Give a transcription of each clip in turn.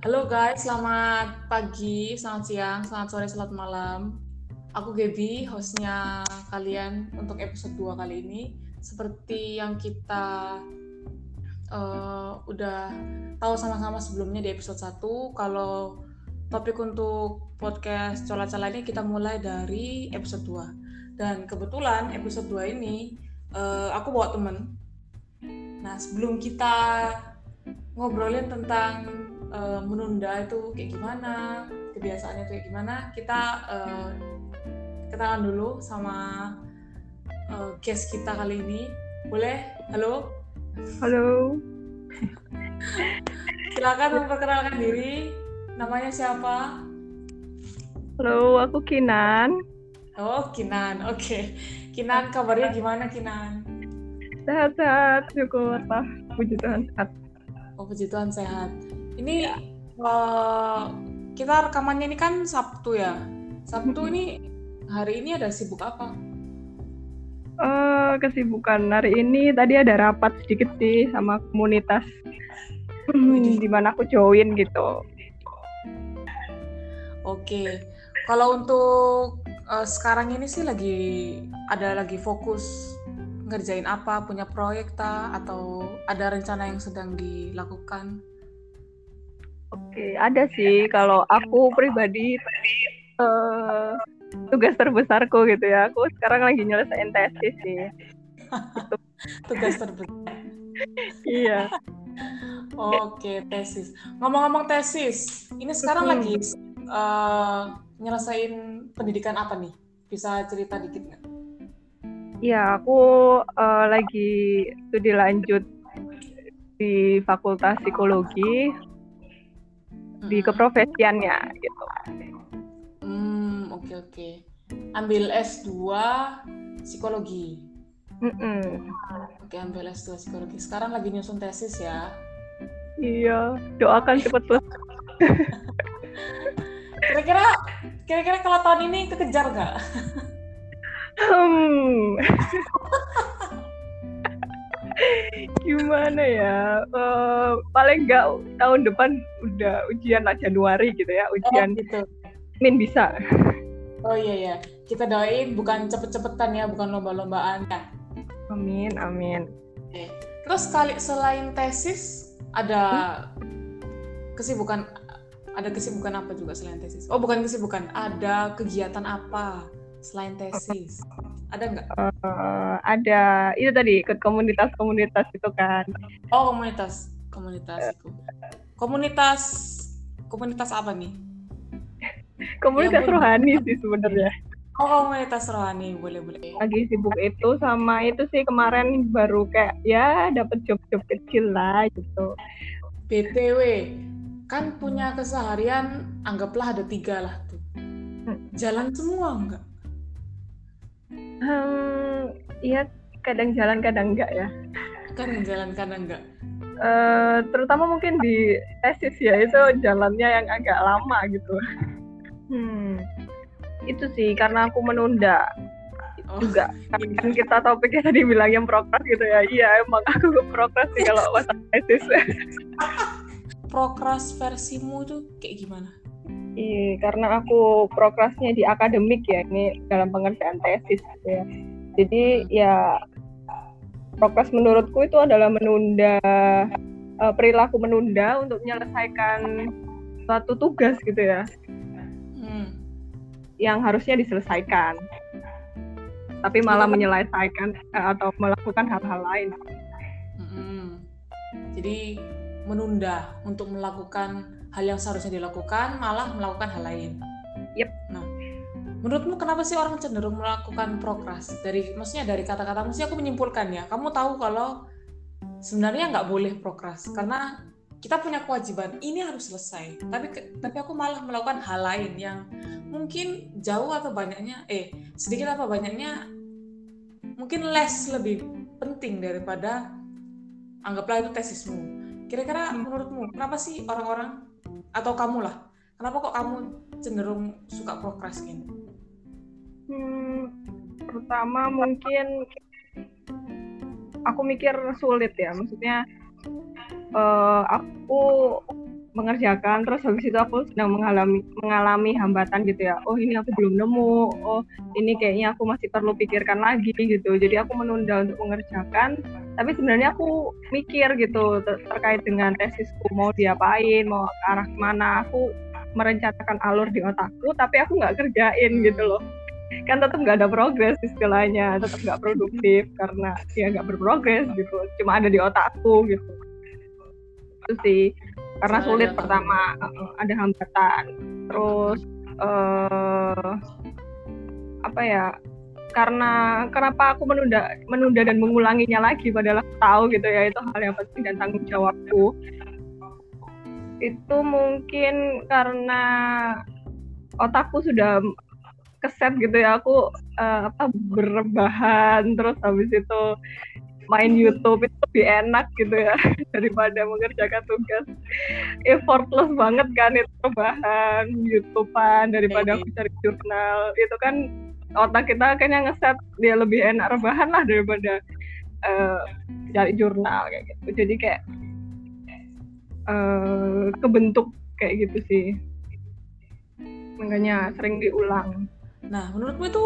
Halo guys, selamat pagi, selamat siang, selamat sore, selamat malam. Aku Gaby, hostnya kalian untuk episode 2 kali ini. Seperti yang kita uh, udah tahu sama-sama sebelumnya di episode 1, kalau topik untuk podcast Cola-Cola ini kita mulai dari episode 2. Dan kebetulan episode 2 ini uh, aku bawa temen. Nah, sebelum kita ngobrolin tentang uh, menunda itu kayak gimana, kebiasaannya itu kayak gimana, kita uh, kenalan dulu sama uh, guest kita kali ini. Boleh? Halo? Halo. Silakan memperkenalkan diri. Namanya siapa? Halo, aku Kinan. Oh, Kinan. Oke. Okay. Kinan, kabarnya gimana, Kinan? Sehat-sehat, syukur. Puji Tuhan sehat. Oh, puji Tuhan sehat. Ini ya. uh, kita rekamannya ini kan Sabtu ya. Sabtu ini hari ini ada sibuk apa? Uh, kesibukan hari ini tadi ada rapat sedikit sih sama komunitas hmm, di mana aku join gitu. Oke, kalau untuk uh, sekarang ini sih lagi ada lagi fokus ngerjain apa, punya proyek ta atau ada rencana yang sedang dilakukan? Oke, ada sih. Kalau aku pribadi uh, tugas terbesarku gitu ya. Aku sekarang lagi nyelesain tesis sih. tugas terbesar. iya. Oke, tesis. Ngomong-ngomong tesis, ini sekarang hmm. lagi uh, nyelesain pendidikan apa nih? Bisa cerita dikit nggak? Iya, aku uh, lagi studi lanjut di Fakultas Psikologi di keprofesiannya gitu. Hmm, oke okay, oke. Okay. Ambil S2 psikologi. Mm -mm. Oke, ambil S2 psikologi. Sekarang lagi nyusun tesis ya. Iya, doakan cepet tuh. kira-kira kira-kira kalau tahun ini kekejar nggak? hmm gimana ya? Uh, paling nggak tahun depan udah ujian lah Januari gitu ya ujian. Oh, gitu. min bisa. Oh iya ya kita doain bukan cepet-cepetan ya bukan lomba-lombaan ya. Amin amin. Oke. terus kali selain tesis ada hmm? kesibukan ada kesibukan apa juga selain tesis? Oh bukan kesibukan ada kegiatan apa selain tesis ada nggak? Uh, ada itu tadi ikut komunitas-komunitas itu kan. Oh komunitas, komunitas itu. Komunitas, komunitas apa nih? komunitas ya, rohani sih sebenarnya. Oh komunitas rohani boleh boleh. Lagi sibuk itu sama itu sih kemarin baru kayak ya dapat job-job kecil lah gitu. btw kan punya keseharian anggaplah ada tiga lah tuh. Hmm. Jalan semua enggak? Hmm, iya kadang jalan kadang enggak ya. Kadang jalan kadang enggak. Uh, terutama mungkin di tesis ya itu jalannya yang agak lama gitu. Hmm, itu sih karena aku menunda oh, juga iya. kan kita topiknya tadi bilang yang prokras gitu ya iya emang aku prokras sih kalau masa tesis prokras versimu tuh kayak gimana Iya, karena aku prokrasnya di akademik ya, ini dalam pengerjaan tesis gitu ya. Jadi ya prokras menurutku itu adalah menunda uh, perilaku menunda untuk menyelesaikan suatu tugas gitu ya. Hmm. Yang harusnya diselesaikan. Tapi malah menyelesaikan uh, atau melakukan hal-hal lain. Hmm. Jadi menunda untuk melakukan hal yang seharusnya dilakukan malah melakukan hal lain. Yep. Nah, menurutmu kenapa sih orang cenderung melakukan prokras? Dari maksudnya dari kata-kata mesti aku menyimpulkan ya. Kamu tahu kalau sebenarnya nggak boleh prokras karena kita punya kewajiban ini harus selesai. Tapi tapi aku malah melakukan hal lain yang mungkin jauh atau banyaknya eh sedikit apa banyaknya mungkin less lebih penting daripada anggaplah itu tesismu. Kira-kira menurutmu kenapa sih orang-orang atau kamu lah kenapa kok kamu cenderung suka prokrastin hmm, pertama mungkin aku mikir sulit ya. Maksudnya uh, aku mengerjakan terus habis itu aku sedang mengalami mengalami hambatan gitu ya. Oh ini aku belum nemu. Oh ini kayaknya aku masih perlu pikirkan lagi gitu. Jadi aku menunda untuk mengerjakan tapi sebenarnya aku mikir gitu ter terkait dengan tesisku mau diapain mau ke arah mana aku merencanakan alur di otakku tapi aku nggak kerjain gitu loh. Kan tetap nggak ada progres istilahnya tetap nggak produktif karena ya nggak berprogres gitu cuma ada di otakku gitu. Itu sih karena sulit pertama ada hambatan. Terus uh, apa ya karena kenapa aku menunda menunda dan mengulanginya lagi padahal aku tahu gitu ya itu hal yang penting dan tanggung jawabku. Itu mungkin karena otakku sudah keset gitu ya aku uh, apa berbahan terus habis itu main YouTube itu lebih enak gitu ya daripada mengerjakan tugas. Effortless banget kan itu rebahan YouTubean daripada aku cari jurnal. Itu kan otak kita kayaknya ngeset dia lebih enak rebahan lah daripada uh, cari jurnal kayak gitu jadi kayak uh, kebentuk kayak gitu sih makanya sering diulang nah menurutmu itu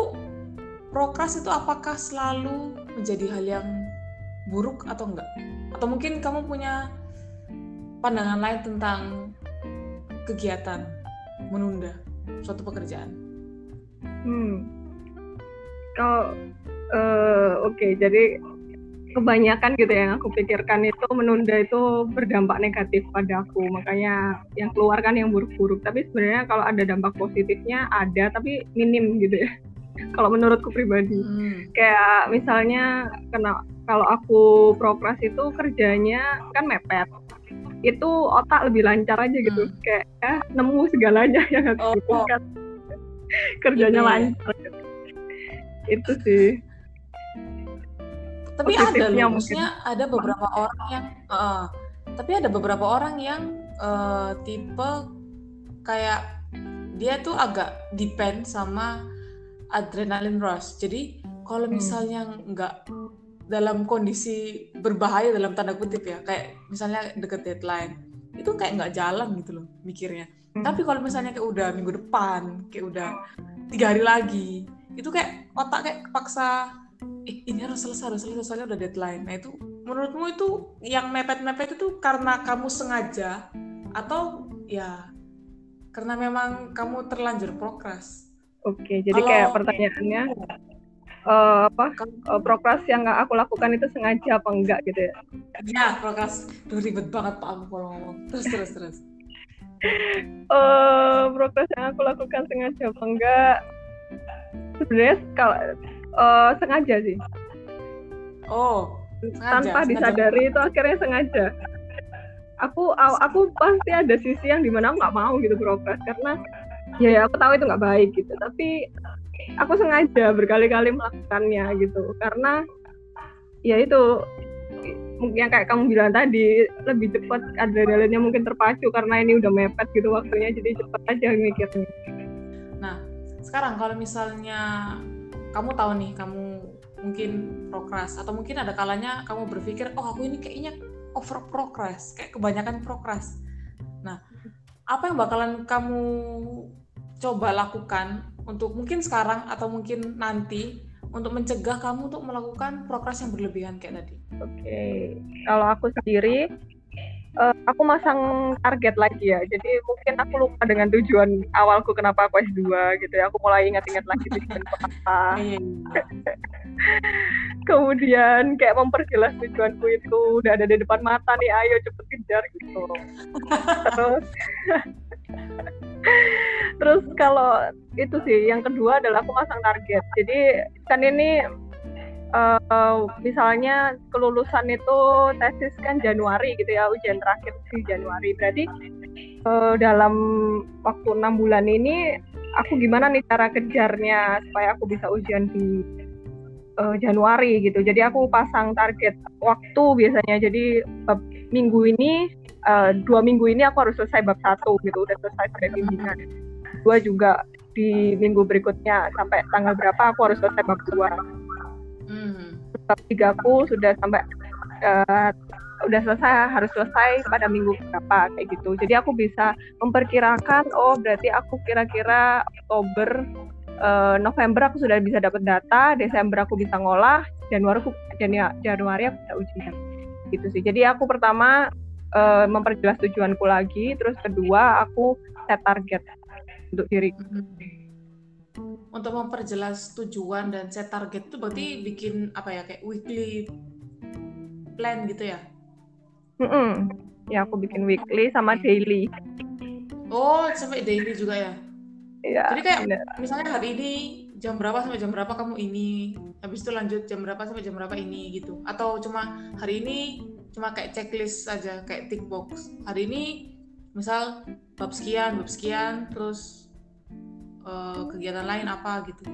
prokras itu apakah selalu menjadi hal yang buruk atau enggak? Atau mungkin kamu punya pandangan lain tentang kegiatan menunda suatu pekerjaan? Hmm. Kalau uh, oke, okay, jadi kebanyakan gitu yang aku pikirkan itu menunda itu berdampak negatif pada aku makanya yang keluar kan yang buruk-buruk tapi sebenarnya kalau ada dampak positifnya ada tapi minim gitu ya kalau menurutku pribadi hmm. kayak misalnya kena kalau aku prokras itu kerjanya kan mepet itu otak lebih lancar aja gitu hmm. kayak eh, nemu segalanya yang aku oh. butuhkan kerjanya Ini. lancar gitu. Itu sih. Tapi ada loh maksudnya ada beberapa orang yang uh, tapi ada beberapa orang yang uh, tipe kayak dia tuh agak depend sama adrenalin rush. Jadi kalau hmm. misalnya nggak dalam kondisi berbahaya dalam tanda kutip ya kayak misalnya deket deadline itu kayak nggak jalan gitu loh mikirnya. Hmm. tapi kalau misalnya kayak udah minggu depan kayak udah tiga hari lagi itu kayak otak kayak paksa eh ini harus selesai harus selesai soalnya udah deadline nah itu menurutmu itu yang mepet-mepet itu karena kamu sengaja atau ya karena memang kamu terlanjur prokras oke jadi Kalau, kayak pertanyaannya uh, apa uh, prokras yang aku lakukan itu sengaja apa enggak gitu ya? Ya prokras, Duh, ribet banget pak aku kalau ngomong. Terus terus terus. uh, prokras yang aku lakukan sengaja apa enggak? Sebenarnya kalau uh, sengaja sih. Oh. Sengaja, tanpa disadari itu akhirnya sengaja. Aku aku pasti ada sisi yang di mana aku nggak mau gitu prokras karena ya aku tahu itu nggak baik gitu tapi aku sengaja berkali-kali melakukannya gitu karena ya itu mungkin yang kayak kamu bilang tadi lebih cepat adrenalinnya mungkin terpacu karena ini udah mepet gitu waktunya jadi cepat aja mikirnya. Sekarang kalau misalnya kamu tahu nih kamu mungkin progress atau mungkin ada kalanya kamu berpikir oh aku ini kayaknya over progress kayak kebanyakan progress. Nah apa yang bakalan kamu coba lakukan untuk mungkin sekarang atau mungkin nanti untuk mencegah kamu untuk melakukan progres yang berlebihan kayak tadi? Oke, okay. kalau aku sendiri, uh, aku masang target lagi ya. Jadi mungkin aku lupa dengan tujuan awalku kenapa aku S2 gitu ya. Aku mulai ingat-ingat lagi tujuan apa. Iya. Kemudian kayak memperjelas tujuanku itu udah ada di depan mata nih, ayo cepet kejar gitu. Terus Terus kalau itu sih yang kedua adalah aku pasang target. Jadi kan ini uh, misalnya kelulusan itu tesis kan Januari gitu ya ujian terakhir di Januari. Berarti uh, dalam waktu enam bulan ini aku gimana nih cara kejarnya supaya aku bisa ujian di uh, Januari gitu. Jadi aku pasang target waktu biasanya. Jadi minggu ini uh, dua minggu ini aku harus selesai bab satu gitu udah selesai sampai bimbingan dua juga di minggu berikutnya sampai tanggal berapa aku harus selesai bab dua hmm. bab tiga aku sudah sampai uh, udah selesai harus selesai pada minggu berapa kayak gitu. Jadi aku bisa memperkirakan oh berarti aku kira-kira Oktober uh, November aku sudah bisa dapat data Desember aku bisa ngolah Januari aku Januari aku bisa ujian gitu sih. Jadi aku pertama uh, memperjelas tujuanku lagi terus kedua aku set target untuk diriku hmm untuk memperjelas tujuan dan set target itu berarti bikin apa ya kayak weekly plan gitu ya? Mm -mm. Ya aku bikin weekly sama daily. Oh sampai daily juga ya? Iya. Jadi kayak bener. misalnya hari ini jam berapa sampai jam berapa kamu ini, habis itu lanjut jam berapa sampai jam berapa ini gitu? Atau cuma hari ini cuma kayak checklist aja kayak tick box. Hari ini misal bab sekian, bab sekian, terus uh, kegiatan lain apa gitu?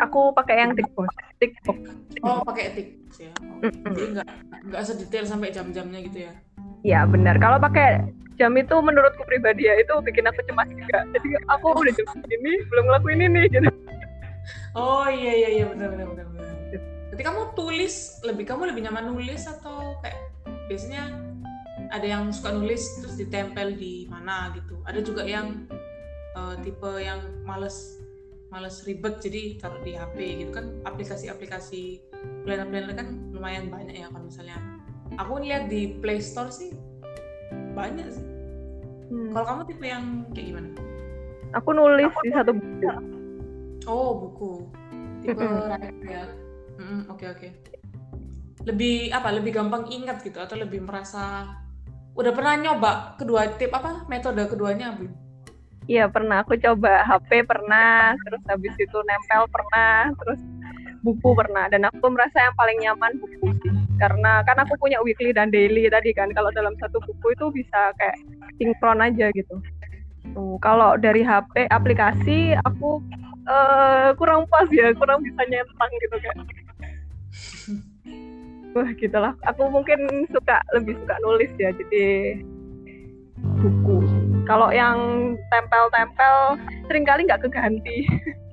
Aku pakai yang. Tick box. Oh, pakai tick box ya. Oh. Mm-hmm. Jadi nggak nggak sedetail sampai jam-jamnya gitu ya? Iya benar. Kalau pakai jam itu menurutku pribadi ya itu bikin aku cemas juga. Jadi aku oh. udah jam ini belum ngelakuin ini gitu. Oh iya iya iya benar benar benar. benar. Berarti kamu tulis lebih kamu lebih nyaman nulis atau kayak biasanya ada yang suka nulis terus ditempel di mana gitu. Ada juga yang uh, tipe yang males males ribet jadi taruh di HP gitu kan. Aplikasi-aplikasi planner-planner kan lumayan banyak ya kalau misalnya. Aku lihat di Play Store sih banyak sih. Hmm. kalau kamu tipe yang kayak gimana? Aku nulis aku di satu buku. Oh buku. Tipe ya oke oke. Lebih apa lebih gampang ingat gitu atau lebih merasa udah pernah nyoba kedua tip apa metode keduanya belum Iya pernah aku coba HP pernah, terus habis itu nempel pernah, terus buku pernah dan aku merasa yang paling nyaman buku sih karena kan aku punya weekly dan daily tadi kan kalau dalam satu buku itu bisa kayak sinkron aja gitu. Tuh, kalau dari HP aplikasi aku uh, kurang pas ya, kurang bisa nyentang gitu kan. Wah gitulah. Aku mungkin suka lebih suka nulis ya, jadi buku kalau yang tempel-tempel sering kali nggak keganti.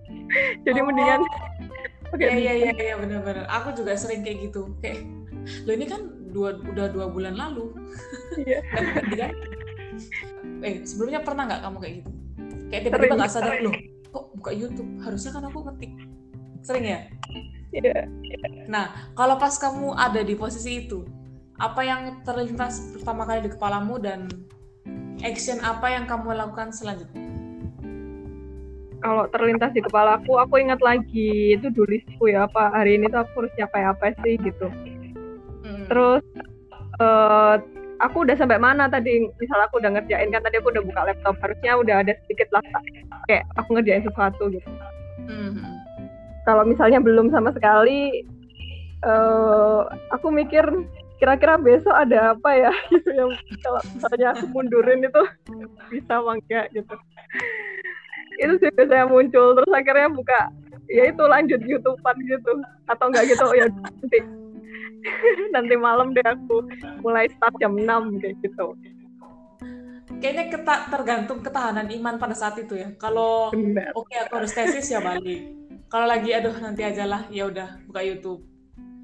Jadi oh. mendingan Iya iya iya iya benar-benar. Aku juga sering kayak gitu. Kayak lo ini kan dua udah dua bulan lalu. Iya. kan? Eh sebelumnya pernah nggak kamu kayak gitu? Kayak tiba-tiba nggak sadar loh. Kok buka YouTube? Harusnya kan aku ngetik. Sering ya? Iya. Nah kalau pas kamu ada di posisi itu, apa yang terlintas pertama kali di kepalamu dan action apa yang kamu lakukan selanjutnya? Kalau terlintas di kepala aku, aku ingat lagi itu tulisku ya apa hari ini tuh aku harus nyampe apa sih gitu. Hmm. Terus uh, aku udah sampai mana tadi? Misal aku udah ngerjain kan tadi aku udah buka laptop, harusnya udah ada sedikit lah kayak aku ngerjain sesuatu gitu. Hmm. Kalau misalnya belum sama sekali, uh, aku mikir kira-kira besok ada apa ya? Gitu yang kalau misalnya aku mundurin itu bisa bangga gitu. Itu sih biasanya muncul terus akhirnya buka ya itu lanjut YouTubean gitu. Atau enggak gitu ya nanti. Nanti malam deh aku mulai start jam 6 kayak gitu. Kayaknya keta tergantung ketahanan iman pada saat itu ya. Kalau oke okay, aku harus tesis ya balik. Kalau lagi aduh nanti aja lah ya udah buka YouTube.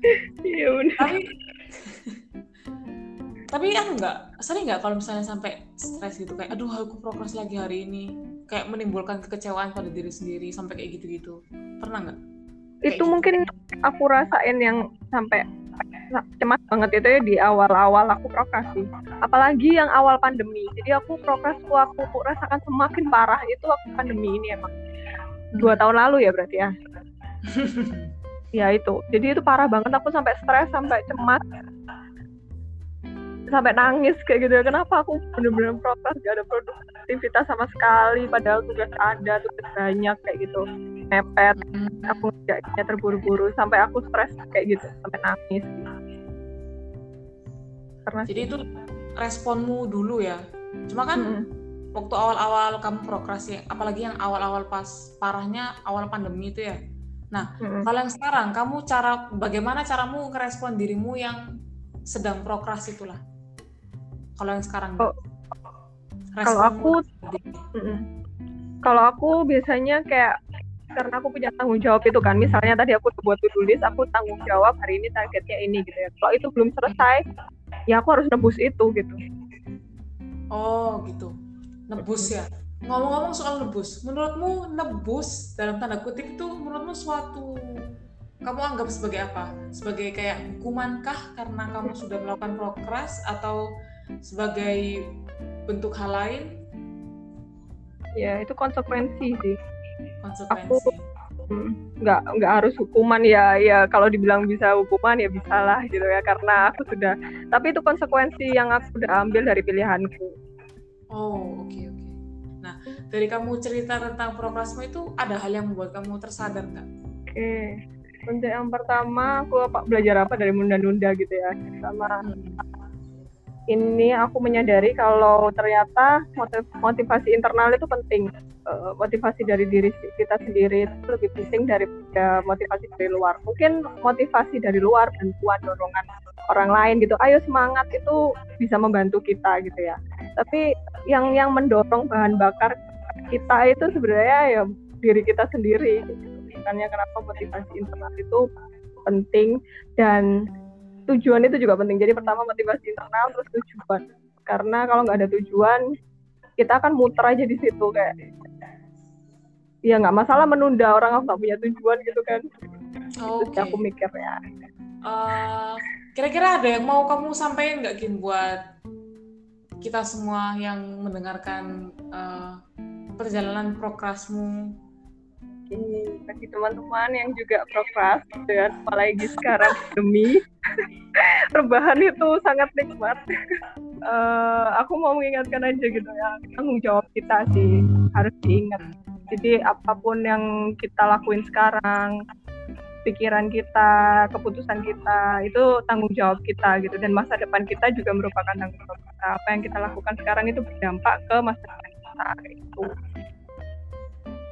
Iya benar. Tapi tapi kan nggak sering nggak kalau misalnya sampai stres gitu kayak aduh aku progres lagi hari ini. Kayak menimbulkan kekecewaan pada diri sendiri sampai kayak gitu-gitu. Pernah nggak? Itu gitu. mungkin aku rasain yang sampai cemas banget itu ya di awal-awal aku progresi apalagi yang awal pandemi. Jadi aku progresku aku rasakan semakin parah itu waktu pandemi ini emang. Dua hmm. tahun lalu ya berarti ya? Ya itu. Jadi itu parah banget. Aku sampai stres sampai cemas sampai nangis kayak gitu kenapa aku bener-bener progres gak ada produktivitas sama sekali padahal tugas ada tugas banyak kayak gitu. Mepet aku ngerjainnya terburu-buru sampai aku stres kayak gitu sampai nangis. Karena jadi itu responmu dulu ya? Cuma kan hmm. waktu awal-awal kamu progresi apalagi yang awal-awal pas parahnya awal pandemi itu ya? Nah, hmm. kalau yang sekarang, kamu cara bagaimana caramu ngerespon dirimu yang sedang prokras itulah? Kalau yang sekarang, oh, kalau aku, kalau aku biasanya kayak karena aku punya tanggung jawab itu kan, misalnya tadi aku buat to list, aku tanggung jawab hari ini targetnya ini gitu ya. Kalau itu belum selesai, ya aku harus nebus itu gitu. Oh gitu. Nebus ya? Ngomong-ngomong soal nebus menurutmu nebus dalam tanda kutip itu menurutmu suatu kamu anggap sebagai apa? Sebagai kayak hukumankah karena kamu sudah melakukan prokras atau sebagai bentuk hal lain? Ya itu konsekuensi sih. Konsekuensi. Aku nggak nggak harus hukuman. Ya ya kalau dibilang bisa hukuman ya bisa lah gitu ya karena aku sudah tapi itu konsekuensi yang aku udah ambil dari pilihanku. Oh oke okay, oke. Okay. nah dari kamu cerita tentang prokrasmu itu ada hal yang membuat kamu tersadar nggak? Oke. Okay. untuk yang pertama aku apa belajar apa dari nunda-nunda gitu ya sama hmm ini aku menyadari kalau ternyata motivasi internal itu penting. Eh, motivasi dari diri kita sendiri itu lebih penting daripada motivasi dari luar. Mungkin motivasi dari luar, bantuan, dorongan orang lain gitu. Ayo semangat itu bisa membantu kita gitu ya. Tapi yang yang mendorong bahan bakar kita itu sebenarnya ya diri kita sendiri. Makanya kenapa motivasi internal itu penting dan tujuan itu juga penting. Jadi pertama motivasi internal terus tujuan. Karena kalau nggak ada tujuan, kita akan muter aja di situ kayak ya nggak masalah menunda orang nggak punya tujuan gitu kan. Oh, okay. aku mikir ya. Uh, kira-kira ada yang mau kamu sampaikan nggak Kin buat kita semua yang mendengarkan uh, perjalanan prokrasmu bagi teman-teman yang juga prokras ya, apalagi sekarang demi rebahan itu sangat nikmat. uh, aku mau mengingatkan aja gitu ya, tanggung jawab kita sih harus diingat. Jadi apa pun yang kita lakuin sekarang, pikiran kita, keputusan kita itu tanggung jawab kita gitu dan masa depan kita juga merupakan tanggung jawab kita. Apa yang kita lakukan sekarang itu berdampak ke masa depan kita itu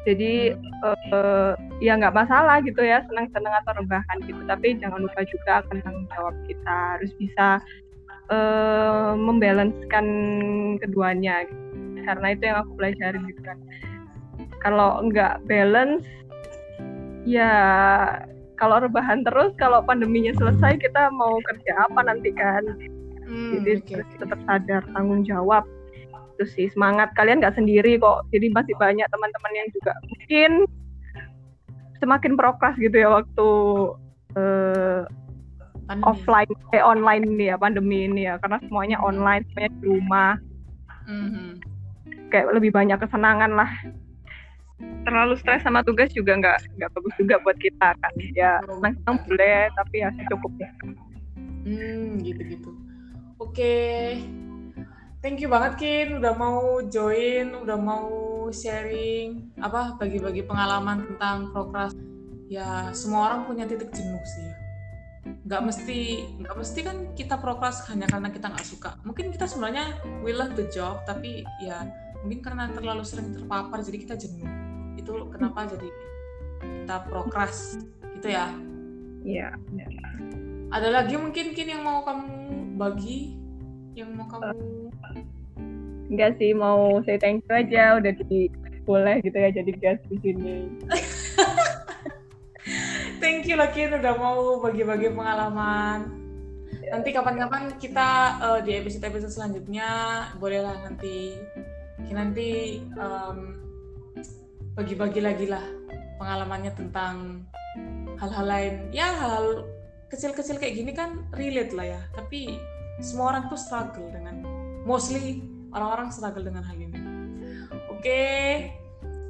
jadi uh, ya nggak masalah gitu ya senang-senang atau rebahan gitu. Tapi jangan lupa juga akan tanggung jawab kita. Harus bisa uh, membalanskan keduanya. Gitu. karena itu yang aku pelajari gitu kan kalau nggak balance ya kalau rebahan terus kalau pandeminya selesai kita mau kerja apa nanti kan? Hmm, jadi okay. tetap sadar tanggung jawab itu sih. Semangat. Kalian nggak sendiri kok. Jadi masih banyak teman-teman yang juga mungkin semakin prokras gitu ya waktu uh, offline eh online ini ya pandemi ini ya. Karena semuanya online semuanya di rumah. Mm-hmm. kayak lebih banyak kesenangan lah. Terlalu stres sama tugas juga nggak nggak bagus juga buat kita kan. Ya senang senang boleh tapi ya cukup. Ya hmm gitu gitu oke. okay thank you banget Kin udah mau join, udah mau sharing apa bagi-bagi pengalaman tentang prokras. Ya semua orang punya titik jenuh sih. Nggak mesti nggak mesti kan kita prokras hanya karena kita nggak suka. Mungkin kita sebenarnya we love the job tapi ya mungkin karena terlalu sering terpapar jadi kita jenuh. Itu kenapa jadi kita prokras gitu ya? Iya. Yeah. Ada lagi mungkin Kin yang mau kamu bagi yang mau kamu enggak sih mau say thank you aja udah di boleh gitu ya jadi guest di sini. Thank you Lakin udah mau bagi-bagi pengalaman. Nanti kapan-kapan kita uh, di episode-episode selanjutnya bolehlah nanti nanti um, bagi-bagi lagi lah pengalamannya tentang hal-hal lain. Ya hal kecil-kecil kayak gini kan relate lah ya. Tapi semua orang tuh struggle dengan mostly orang-orang struggle dengan hal ini. Oke, okay,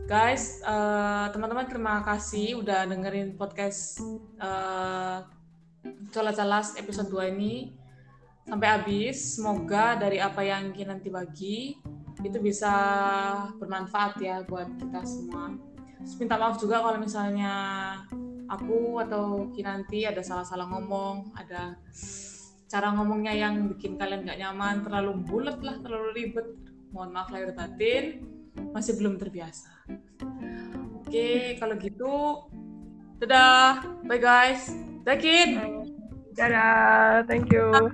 guys, uh, teman-teman terima kasih udah dengerin podcast uh, Calas episode 2 ini sampai habis. Semoga dari apa yang kita nanti bagi itu bisa bermanfaat ya buat kita semua. Terus minta maaf juga kalau misalnya aku atau Kinanti ada salah-salah ngomong, ada cara ngomongnya yang bikin kalian gak nyaman, terlalu bulat lah, terlalu ribet. Mohon maaf lahir batin, masih belum terbiasa. Oke, kalau gitu, dadah, bye guys, Dakin. Dadah, thank you.